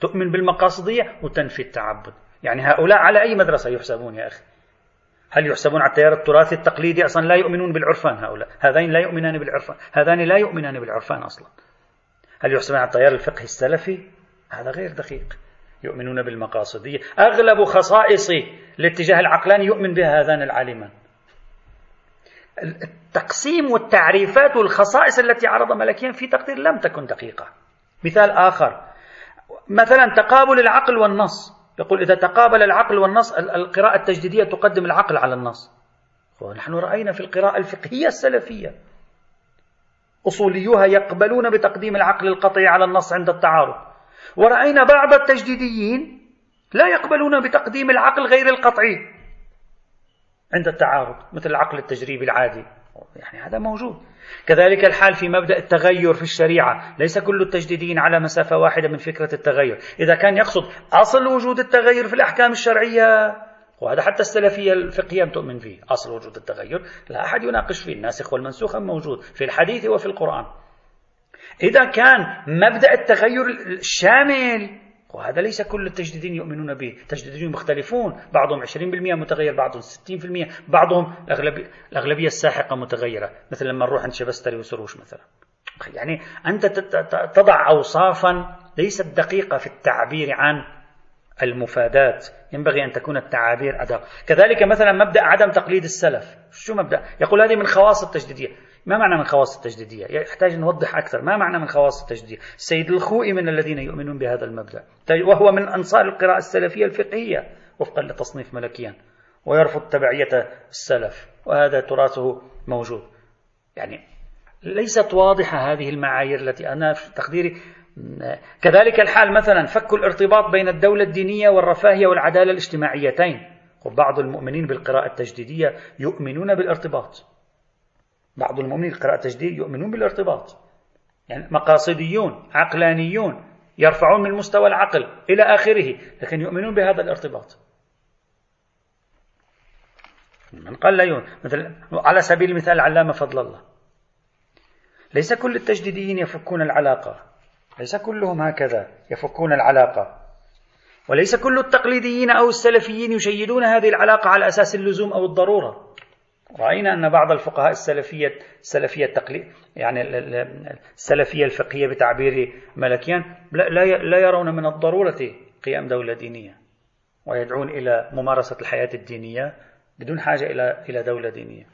تؤمن بالمقاصدية وتنفي التعبد. يعني هؤلاء على أي مدرسة يحسبون يا أخي؟ هل يحسبون على التيار التراثي التقليدي أصلا لا يؤمنون بالعرفان هؤلاء؟ هذين لا يؤمنان بالعرفان. هذان لا يؤمنان بالعرفان أصلا. هل يحسبون على التيار الفقهي السلفي؟ هذا غير دقيق. يؤمنون بالمقاصدية. أغلب خصائص الاتجاه العقلاني يؤمن بها هذان العالمان. التقسيم والتعريفات والخصائص التي عرض ملكيا في تقدير لم تكن دقيقة. مثال آخر. مثلا تقابل العقل والنص. يقول إذا تقابل العقل والنص القراءة التجديدية تقدم العقل على النص. ونحن رأينا في القراءة الفقهية السلفية. أصوليوها يقبلون بتقديم العقل القطعي على النص عند التعارض. ورأينا بعض التجديديين لا يقبلون بتقديم العقل غير القطعي عند التعارض مثل العقل التجريبي العادي. يعني هذا موجود. كذلك الحال في مبدأ التغير في الشريعة. ليس كل التجديدين على مسافة واحدة من فكرة التغير. إذا كان يقصد أصل وجود التغير في الأحكام الشرعية وهذا حتى السلفية الفقهية تؤمن فيه. أصل وجود التغير لا أحد يناقش فيه. الناسخ والمنسوخ موجود في الحديث وفي القرآن. إذا كان مبدأ التغير الشامل وهذا ليس كل التجديدين يؤمنون به. التجديدين مختلفون. بعضهم 20% متغير بعضهم 60% بعضهم الأغلبية الساحقة متغيرة. مثل لما نروح عند شبستري وسروش مثلا. يعني أنت تضع أوصافا ليست دقيقة في التعبير عن المفادات. ينبغي أن تكون التعابير أدق. كذلك مثلا مبدأ عدم تقليد السلف. شو مبدأ؟ يقول هذه من خواص التجديدية. ما معنى من خواص التجديدية؟ يحتاج نوضح أكثر. ما معنى من خواص التجديدية السيد الخوئي من الذين يؤمنون بهذا المبدأ. وهو من أنصار القراءة السلفية الفقهية. وفقا لتصنيف ملكيان ويرفض تبعية السلف. وهذا تراثه موجود. يعني ليست واضحة هذه المعايير التي أنا في تقديري. كذلك الحال مثلا فك الارتباط بين الدولة الدينية والرفاهية والعدالة الاجتماعيتين. وبعض المؤمنين بالقراءة التجديدية يؤمنون بالارتباط. بعض المؤمنين بالقراءة التجديدية يؤمنون بالارتباط. يعني مقاصديون عقلانيون يرفعون من مستوى العقل إلى آخره لكن يؤمنون بهذا الارتباط. من قال لا يؤمن؟ مثل على سبيل المثال العلامة فضل الله. ليس كل التجديديين يفكون العلاقة. ليس كلهم هكذا يفكون العلاقة. وليس كل التقليديين أو السلفيين يشيدون هذه العلاقة على أساس اللزوم أو الضرورة. رأينا أن بعض الفقهاء السلفية السلفية التقليد يعني السلفية الفقهية بتعبير ملكيان لا يرون من الضرورة قيام دولة دينية ويدعون إلى ممارسة الحياة الدينية بدون حاجة إلى إلى دولة دينية.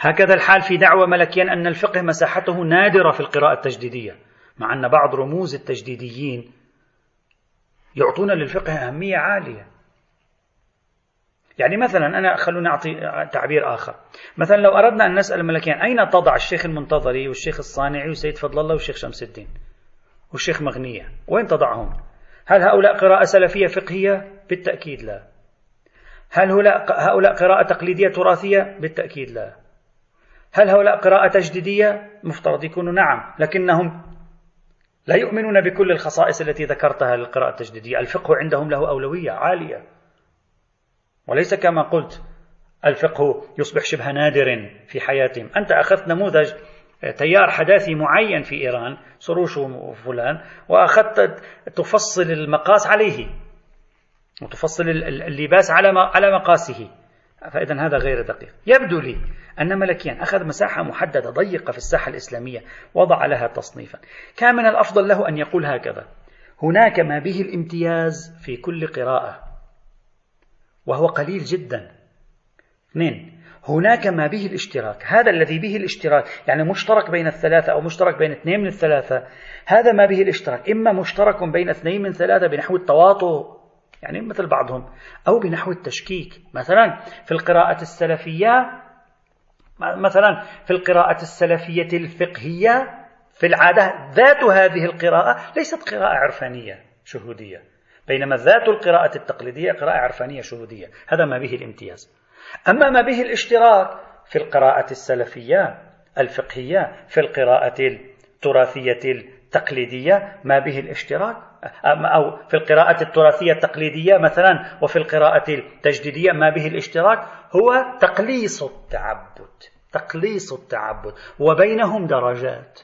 هكذا الحال في دعوة ملكيان أن الفقه مساحته نادرة في القراءة التجديدية مع أن بعض رموز التجديديين يعطون للفقه أهمية عالية يعني مثلا أنا خلوني أعطي تعبير آخر. مثلا لو أردنا أن نسأل الملكين أين تضع الشيخ المنتظري والشيخ الصانعي وسيد فضل الله والشيخ شمس الدين والشيخ مغنية؟ وين تضعهم؟ هل هؤلاء قراءة سلفية فقهية؟ بالتأكيد لا. هل هؤلاء قراءة تقليدية تراثية؟ بالتأكيد لا. هل هؤلاء قراءة تجديدية؟ مفترض يكونوا نعم لكنهم لا يؤمنون بكل الخصائص التي ذكرتها للقراءة التجديدية. الفقه عندهم له أولوية عالية. وليس كما قلت الفقه يصبح شبه نادر في حياتهم. أنت أخذت نموذج تيار حداثي معين في إيران سروش وفلان وأخذت تفصل المقاس عليه وتفصل اللباس على على مقاسه. فإذا هذا غير دقيق. يبدو لي أن ملكيان أخذ مساحة محددة ضيقة في الساحة الإسلامية وضع لها تصنيفا. كان من الأفضل له أن يقول هكذا هناك ما به الامتياز في كل قراءة. وهو قليل جدا. اثنين هناك ما به الاشتراك. هذا الذي به الاشتراك يعني مشترك بين الثلاثة أو مشترك بين اثنين من الثلاثة هذا ما به الاشتراك. إما مشترك بين اثنين من ثلاثة بنحو التواطؤ يعني مثل بعضهم أو بنحو التشكيك. مثلا في القراءة السلفية مثلا في القراءة السلفية الفقهية في العادة ذات هذه القراءة ليست قراءة عرفانية شهودية. بينما ذات القراءة التقليدية قراءة عرفانية شهودية. هذا ما به الامتياز. أما ما به الاشتراك في القراءة السلفية الفقهية في القراءة التراثية التقليدية ما به الاشتراك. أو في القراءة التراثية التقليدية مثلا وفي القراءة التجديدية ما به الاشتراك هو تقليص التعبد. تقليص التعبد. وبينهم درجات.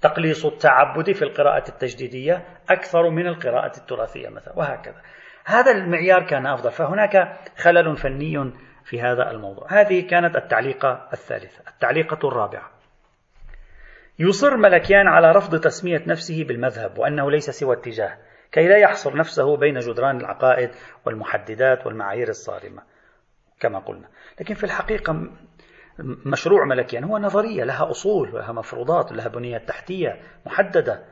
تقليص التعبد في القراءة التجديدية أكثر من القراءة التراثية مثلا وهكذا. هذا المعيار كان أفضل فهناك خلل فني في هذا الموضوع. هذه كانت التعليقة الثالثة التعليقة الرابعة. يصر ملكيان على رفض تسمية نفسه بالمذهب وأنه ليس سوى اتجاه كي لا يحصر نفسه بين جدران العقائد والمحددات والمعايير الصارمة كما قلنا. لكن في الحقيقة مشروع ملكيان هو نظرية لها أصول لها مفروضات لها بنية تحتية محددة.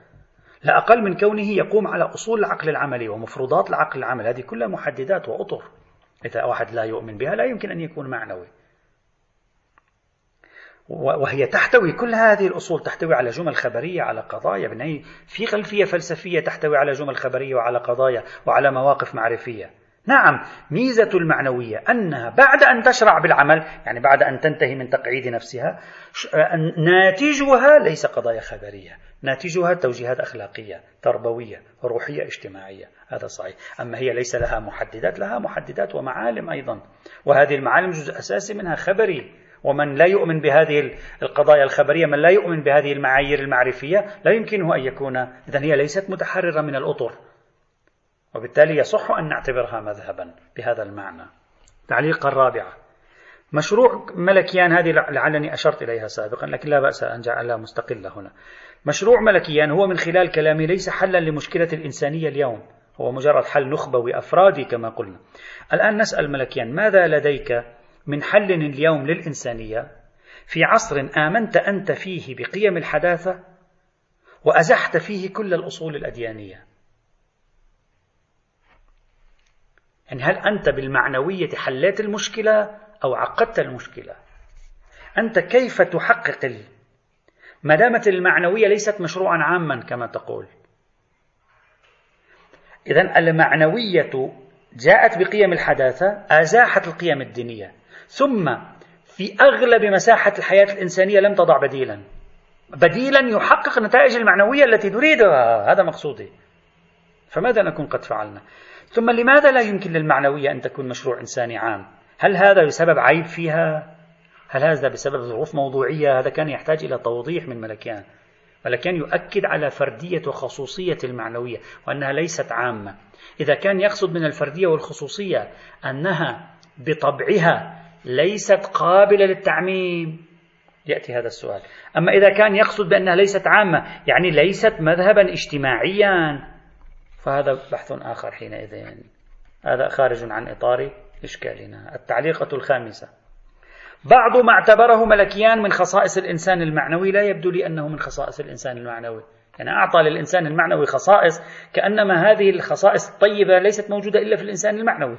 لا أقل من كونه يقوم على أصول العقل العملي ومفروضات العقل العملي هذه كلها محددات وأطر. إذا واحد لا يؤمن بها لا يمكن أن يكون معنوي. وهي تحتوي كل هذه الأصول تحتوي على جمل خبرية على قضايا. في خلفية فلسفية تحتوي على جمل خبرية وعلى قضايا وعلى مواقف معرفية. نعم ميزة المعنوية أنها بعد أن تشرع بالعمل يعني بعد أن تنتهي من تقعيد نفسها ناتجها ليس قضايا خبرية ناتجها توجيهات أخلاقية تربوية روحية اجتماعية. هذا صحيح. أما هي ليس لها محددات لها محددات ومعالم أيضا. وهذه المعالم جزء أساسي منها خبري. ومن لا يؤمن بهذه القضايا الخبرية من لا يؤمن بهذه المعايير المعرفية لا يمكنه أن يكون إذا هي ليست متحررة من الأطر. وبالتالي يصح أن نعتبرها مذهبا بهذا المعنى. تعليق الرابعة. مشروع ملكيان هذه لعلني أشرت إليها سابقا لكن لا بأس أن جعلها مستقلة هنا. مشروع ملكيان هو من خلال كلامي ليس حلا لمشكلة الإنسانية اليوم هو مجرد حل نخبوي أفرادي كما قلنا. الآن نسأل ملكيان ماذا لديك من حل اليوم للإنسانية في عصر آمنت أنت فيه بقيم الحداثة وأزحت فيه كل الأصول الأديانية؟ يعني هل أنت بالمعنوية حليت المشكلة أو عقدت المشكلة؟ أنت كيف تحقق ما دامت المعنوية ليست مشروعا عاما كما تقول. إذا المعنوية جاءت بقيم الحداثة أزاحت القيم الدينية ثم في أغلب مساحة الحياة الإنسانية لم تضع بديلا. بديلا يحقق النتائج المعنوية التي تريدها. هذا مقصودي. فماذا نكون قد فعلنا؟ ثم لماذا لا يمكن للمعنوية أن تكون مشروع إنساني عام؟ هل هذا بسبب عيب فيها؟ هل هذا بسبب ظروف موضوعية؟ هذا كان يحتاج إلى توضيح من ملكيان ملكيان يؤكد على فردية وخصوصية المعنوية وأنها ليست عامة. إذا كان يقصد من الفردية والخصوصية أنها بطبعها ليست قابلة للتعميم. يأتي هذا السؤال. أما إذا كان يقصد بأنها ليست عامة يعني ليست مذهبا اجتماعيا. فهذا بحث آخر حينئذ. يعني هذا خارج عن إطار إشكالنا. التعليقة الخامسة. بعض ما اعتبره ملكيان من خصائص الإنسان المعنوي لا يبدو لي أنه من خصائص الإنسان المعنوي. يعني أعطى للإنسان المعنوي خصائص كأنما هذه الخصائص الطيبة ليست موجودة إلا في الإنسان المعنوي.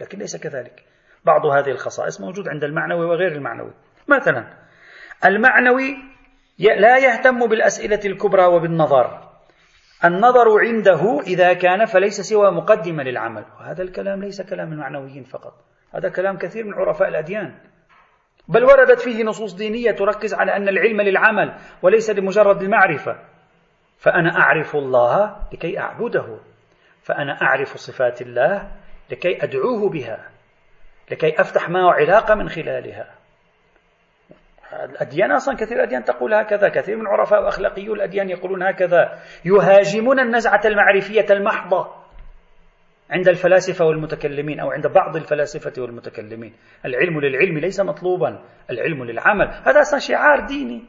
لكن ليس كذلك. بعض هذه الخصائص موجود عند المعنوي وغير المعنوي. مثلا المعنوي لا يهتم بالأسئلة الكبرى وبالنظر. النظر عنده إذا كان فليس سوى مقدمة للعمل. وهذا الكلام ليس كلام المعنويين فقط. هذا كلام كثير من عرفاء الأديان. بل وردت فيه نصوص دينية تركز على أن العلم للعمل وليس لمجرد المعرفة. فأنا أعرف الله لكي أعبده. فأنا أعرف صفات الله لكي أدعوه بها. لكي أفتح معه علاقة من خلالها. الأديان أصلا كثير الأديان تقول هكذا كثير من عرفاء وأخلاقيو الأديان يقولون هكذا. يهاجمون النزعة المعرفية المحضة عند الفلاسفة والمتكلمين أو عند بعض الفلاسفة والمتكلمين. العلم للعلم ليس مطلوبا العلم للعمل. هذا أصلا شعار ديني.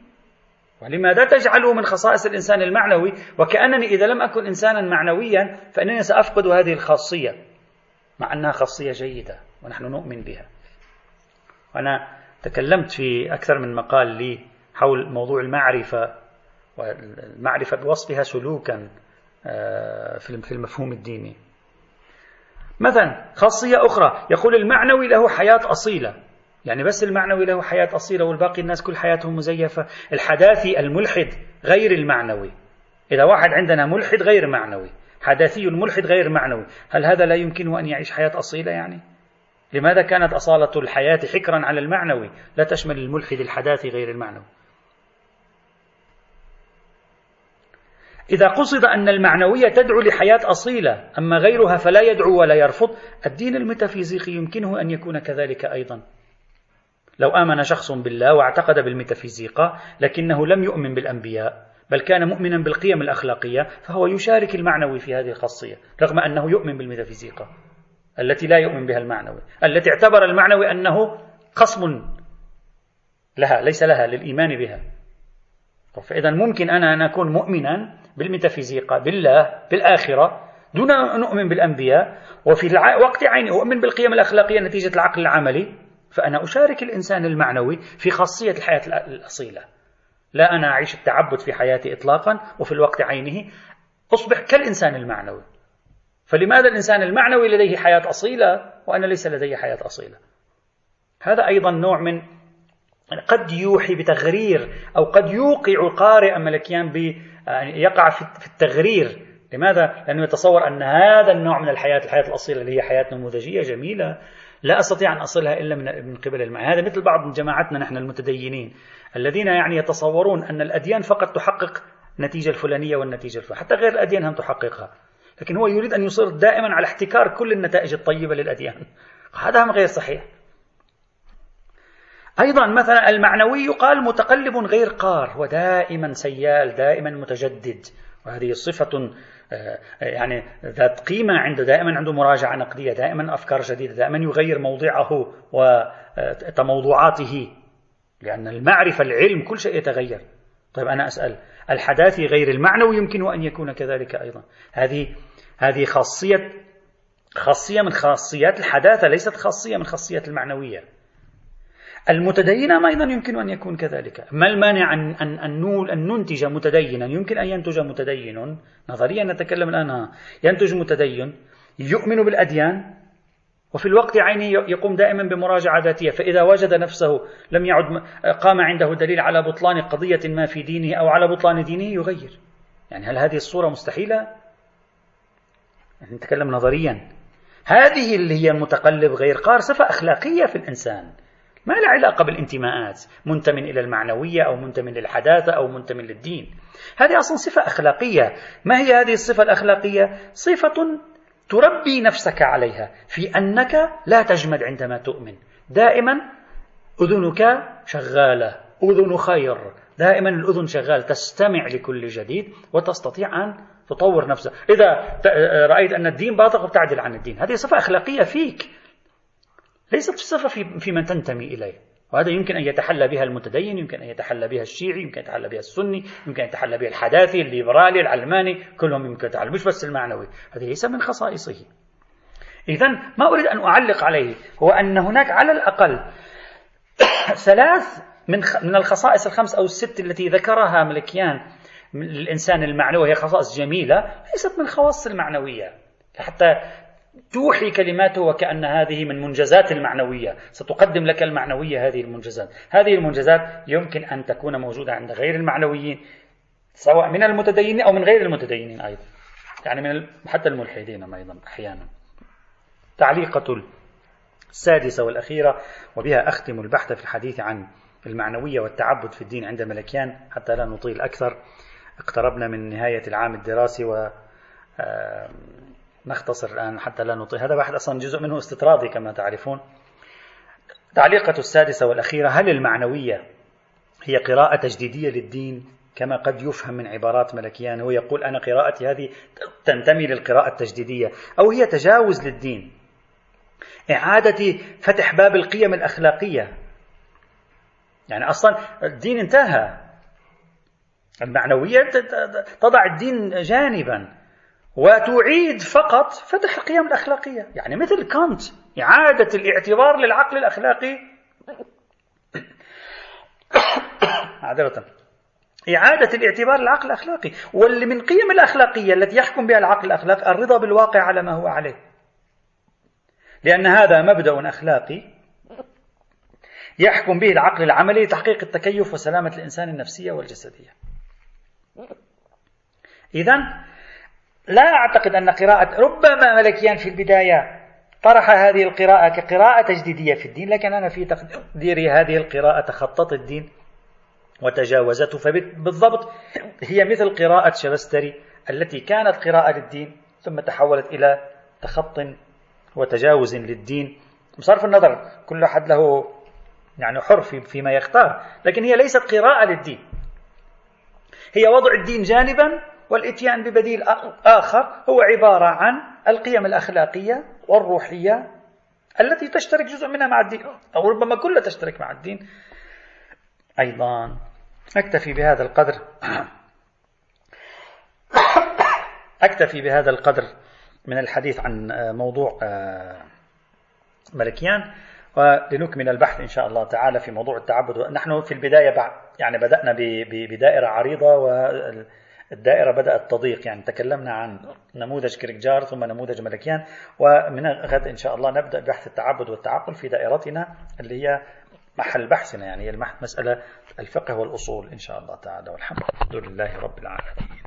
ولماذا تجعله من خصائص الإنسان المعنوي؟ وكأنني إذا لم أكن إنسانا معنويا فإنني سأفقد هذه الخاصية مع أنها خاصية جيدة ونحن نؤمن بها. وأنا تكلمت في أكثر من مقال لي حول موضوع المعرفة والمعرفة بوصفها سلوكا آه، في المفهوم الديني. مثلا خاصية أخرى يقول المعنوي له حياة أصيلة. يعني بس المعنوي له حياة أصيلة والباقي الناس كل حياتهم مزيفة. الحداثي الملحد غير المعنوي. إذا واحد عندنا ملحد غير معنوي حداثي الملحد غير معنوي هل هذا لا يمكنه أن يعيش حياة أصيلة يعني؟ لماذا كانت أصالة الحياة حكرا على المعنوي؟ لا تشمل الملحد الحداثي غير المعنوي. إذا قصد أن المعنوية تدعو لحياة أصيلة أما غيرها فلا يدعو ولا يرفض الدين الميتافيزيقي يمكنه أن يكون كذلك أيضا. لو آمن شخص بالله واعتقد بالميتافيزيقا لكنه لم يؤمن بالأنبياء بل كان مؤمنا بالقيم الأخلاقية فهو يشارك المعنوي في هذه الخاصية رغم أنه يؤمن بالميتافيزيقا التي لا يؤمن بها المعنوي. التي اعتبر المعنوي أنه خصم لها ليس لها للإيمان بها. فإذا ممكن أنا أن أكون مؤمنا بالميتافيزيقا بالله بالآخرة دون أن أؤمن بالأنبياء وفي وقت عيني أؤمن بالقيم الأخلاقية نتيجة العقل العملي فأنا أشارك الإنسان المعنوي في خاصية الحياة الأصيلة. لا أنا أعيش التعبد في حياتي إطلاقا وفي الوقت عينه أصبح كالإنسان المعنوي. فلماذا الإنسان المعنوي لديه حياة أصيلة وأنا ليس لدي حياة أصيلة؟ هذا أيضا نوع من قد يوحي بتغرير أو قد يوقع القارئ ملكيان يعني يقع في التغرير. لماذا؟ لأنه يتصور أن هذا النوع من الحياة الحياة الأصيلة اللي هي حياة نموذجية جميلة لا أستطيع أن أصلها إلا من قبل المعنى هذا مثل بعض من جماعتنا نحن المتدينين الذين يعني يتصورون أن الأديان فقط تحقق النتيجة الفلانية والنتيجة الفلانية حتى غير الأديان هم تحققها. لكن هو يريد أن يصر دائما على احتكار كل النتائج الطيبة للأديان. هذا غير صحيح. أيضا مثلا المعنوي يقال متقلب غير قار ودائما سيال دائما متجدد. وهذه صفة آه، يعني ذات قيمة عنده دائما عنده مراجعة نقدية دائما أفكار جديدة دائما يغير موضعه وتموضعاته لأن المعرفة العلم كل شيء يتغير. طيب أنا أسأل الحداثي غير المعنوي يمكن أن يكون كذلك أيضا؟ هذه هذه خاصية خاصية من خاصيات الحداثة ليست خاصية من خاصيات المعنوية. المتدين أيضا يمكن أن يكون كذلك. ما المانع أن, أن, أن ننتج متدينا؟ يمكن أن ينتج متدين. نظريا نتكلم الآن ينتج متدين يؤمن بالأديان وفي الوقت عينه يقوم دائما بمراجعة ذاتية فإذا وجد نفسه لم يعد قام عنده دليل على بطلان قضية ما في دينه أو على بطلان دينه يغير. يعني هل هذه الصورة مستحيلة؟ نتكلم نظريا. هذه اللي هي المتقلب غير قار صفة أخلاقية في الإنسان. ما لها علاقة بالانتماءات منتمن إلى المعنوية أو منتمن للحداثة أو منتمن للدين. هذه أصلا صفة أخلاقية. ما هي هذه الصفة الأخلاقية؟ صفة تربي نفسك عليها في أنك لا تجمد عندما تؤمن. دائما أذنك شغالة أذن خير. دائما الأذن شغال تستمع لكل جديد وتستطيع أن تطور نفسك. إذا رأيت أن الدين باطل فبتعدل عن الدين. هذه صفة أخلاقية فيك. ليست صفة في, في من تنتمي إليه. وهذا يمكن أن يتحلى بها المتدين يمكن أن يتحلى بها الشيعي يمكن أن يتحلى بها السني يمكن أن يتحلى بها الحداثي الليبرالي العلماني كلهم يمكن يتحلى. مش بس المعنوي هذه ليس من خصائصه. إذا ما أريد أن أعلق عليه هو أن هناك على الأقل (coughs) ثلاث من من الخصائص الخمس أو الست التي ذكرها ملكيان للإنسان المعنوي هي خصائص جميلة ليست من الخواص المعنوية. حتى توحي كلماته وكأن هذه من منجزات المعنوية. ستقدم لك المعنوية هذه المنجزات. هذه المنجزات يمكن أن تكون موجودة عند غير المعنويين سواء من المتدينين أو من غير المتدينين أيضا. يعني من حتى الملحدين أيضا أحيانا. تعليقة السادسة والأخيرة وبها أختم البحث في الحديث عن المعنوية والتعبد في الدين عند ملكيان حتى لا نطيل أكثر. اقتربنا من نهاية العام الدراسي و نختصر الآن حتى لا نطيل. هذا بحث أصلا جزء منه استطرادي كما تعرفون. تعليقة السادسة والأخيرة هل المعنوية هي قراءة تجديدية للدين كما قد يفهم من عبارات ملكيان؟ هو يقول أنا قراءتي هذه تنتمي للقراءة التجديدية أو هي تجاوز للدين. إعادة فتح باب القيم الأخلاقية. يعني أصلا الدين انتهى. المعنوية تضع الدين جانبا. وتعيد فقط فتح القيم الأخلاقية. يعني مثل كانت إعادة الاعتبار للعقل الأخلاقي. (coughs) معذرة إعادة الاعتبار للعقل الأخلاقي. واللي من قيم الأخلاقية التي يحكم بها العقل الأخلاقي الرضا بالواقع على ما هو عليه. لأن هذا مبدأ أخلاقي يحكم به العقل العملي لتحقيق التكيف وسلامة الإنسان النفسية والجسدية. إذا لا أعتقد أن قراءة ربما ملكيان في البداية طرح هذه القراءة كقراءة تجديدية في الدين لكن أنا في تقديري هذه القراءة تخطت الدين وتجاوزته فبالضبط هي مثل قراءة شبستري التي كانت قراءة للدين ثم تحولت إلى تخط وتجاوز للدين. بصرف النظر كل أحد له يعني حر فيما يختار لكن هي ليست قراءة للدين. هي وضع الدين جانبا والإتيان ببديل آخر هو عبارة عن القيم الأخلاقية والروحية التي تشترك جزء منها مع الدين. أو ربما كلها تشترك مع الدين. أيضا أكتفي بهذا القدر. (coughs) أكتفي بهذا القدر من الحديث عن موضوع آه، ملكيان. ولنكمل البحث إن شاء الله تعالى في موضوع التعبد. نحن في البداية يعني بدأنا بدائرة عريضة والدائرة بدأت تضيق يعني تكلمنا عن نموذج كريكجار ثم نموذج ملكيان ومن غد إن شاء الله نبدأ بحث التعبد والتعقل في دائرتنا اللي هي محل بحثنا يعني هي مسألة الفقه والأصول إن شاء الله تعالى والحمد لله رب العالمين.